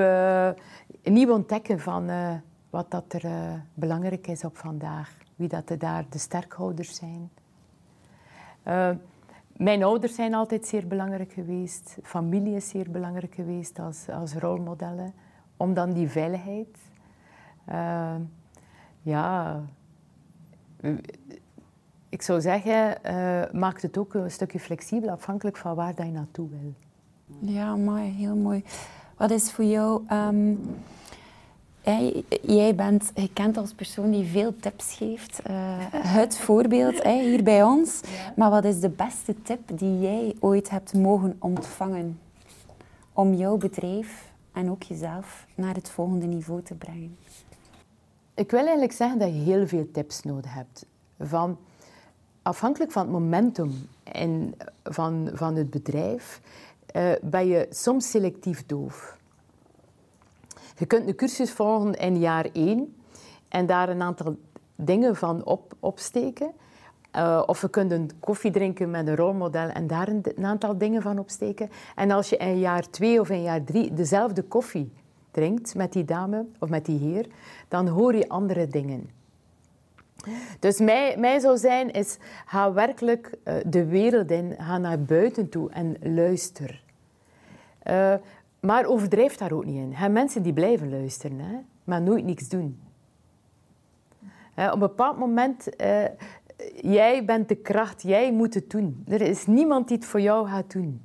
nieuw ontdekken van wat dat er belangrijk is op vandaag. Wie dat er daar de sterkhouders zijn. Mijn ouders zijn altijd zeer belangrijk geweest. Familie is zeer belangrijk geweest als, als rolmodellen. Om dan die veiligheid. ja, ik zou zeggen, maakt het ook een stukje flexibel, afhankelijk van waar je naartoe wil. Ja, mooi, heel mooi. Wat is voor jou... Um, jij, jij, bent gekend als persoon die veel tips geeft. Uh, het voorbeeld hè, hier bij ons. Maar wat is de beste tip die jij ooit hebt mogen ontvangen om jouw bedrijf en ook jezelf naar het volgende niveau te brengen? Ik wil eigenlijk zeggen dat je heel veel tips nodig hebt. Van afhankelijk van het momentum en van, van het bedrijf, uh, ben je soms selectief doof. Je kunt een cursus volgen in jaar één en daar een aantal dingen van op, opsteken. Uh, of we kunnen koffie drinken met een rolmodel en daar een, een, aantal dingen van opsteken. En als je in jaar twee of in jaar drie dezelfde koffie drinkt met die dame of met die heer, dan hoor je andere dingen. Dus mij, mij zou zijn, is ga werkelijk uh, de wereld in, ga naar buiten toe en luister. Uh, maar overdrijf daar ook niet in. Mensen die blijven luisteren, hè, maar nooit niks doen. Uh, op een bepaald moment, jij bent de kracht, jij moet het doen. Er is niemand die het voor jou gaat doen.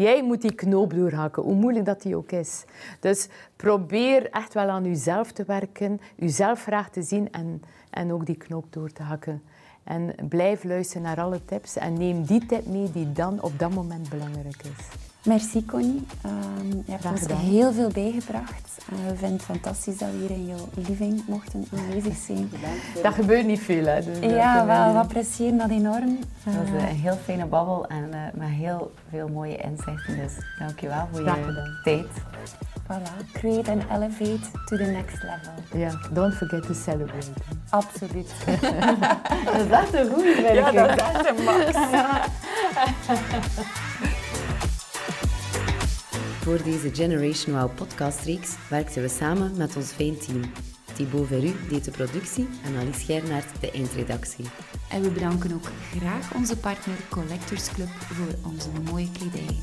Jij moet die knoop doorhakken, hoe moeilijk dat die ook is. Dus probeer echt wel aan jezelf te werken, jezelf graag te zien en, en ook die knoop door te hakken. En blijf luisteren naar alle tips en neem die tip mee die dan op dat moment belangrijk is. Merci Connie. Um, je hebt ons heel veel bijgebracht. Uh, we vinden het fantastisch dat we hier in jouw living mochten aanwezig zijn. Dat gebeurt niet veel, hè? Dus ja, we, we appreciëren dat enorm. Dat was een heel fijne babbel en uh, met heel veel mooie inzichten. Dus dankjewel voor je tijd. Voilà, create and elevate to the next level. Ja, yeah, don't forget to celebrate. Absoluut. dat is echt een goede Ja, dat is echt een max. Voor deze Generation Wow podcastreeks werkten we samen met ons fijn team. Thibaut Veru deed de productie en Alice Gernaert de eindredactie. En we bedanken ook graag onze partner Collectors Club voor onze mooie kledij.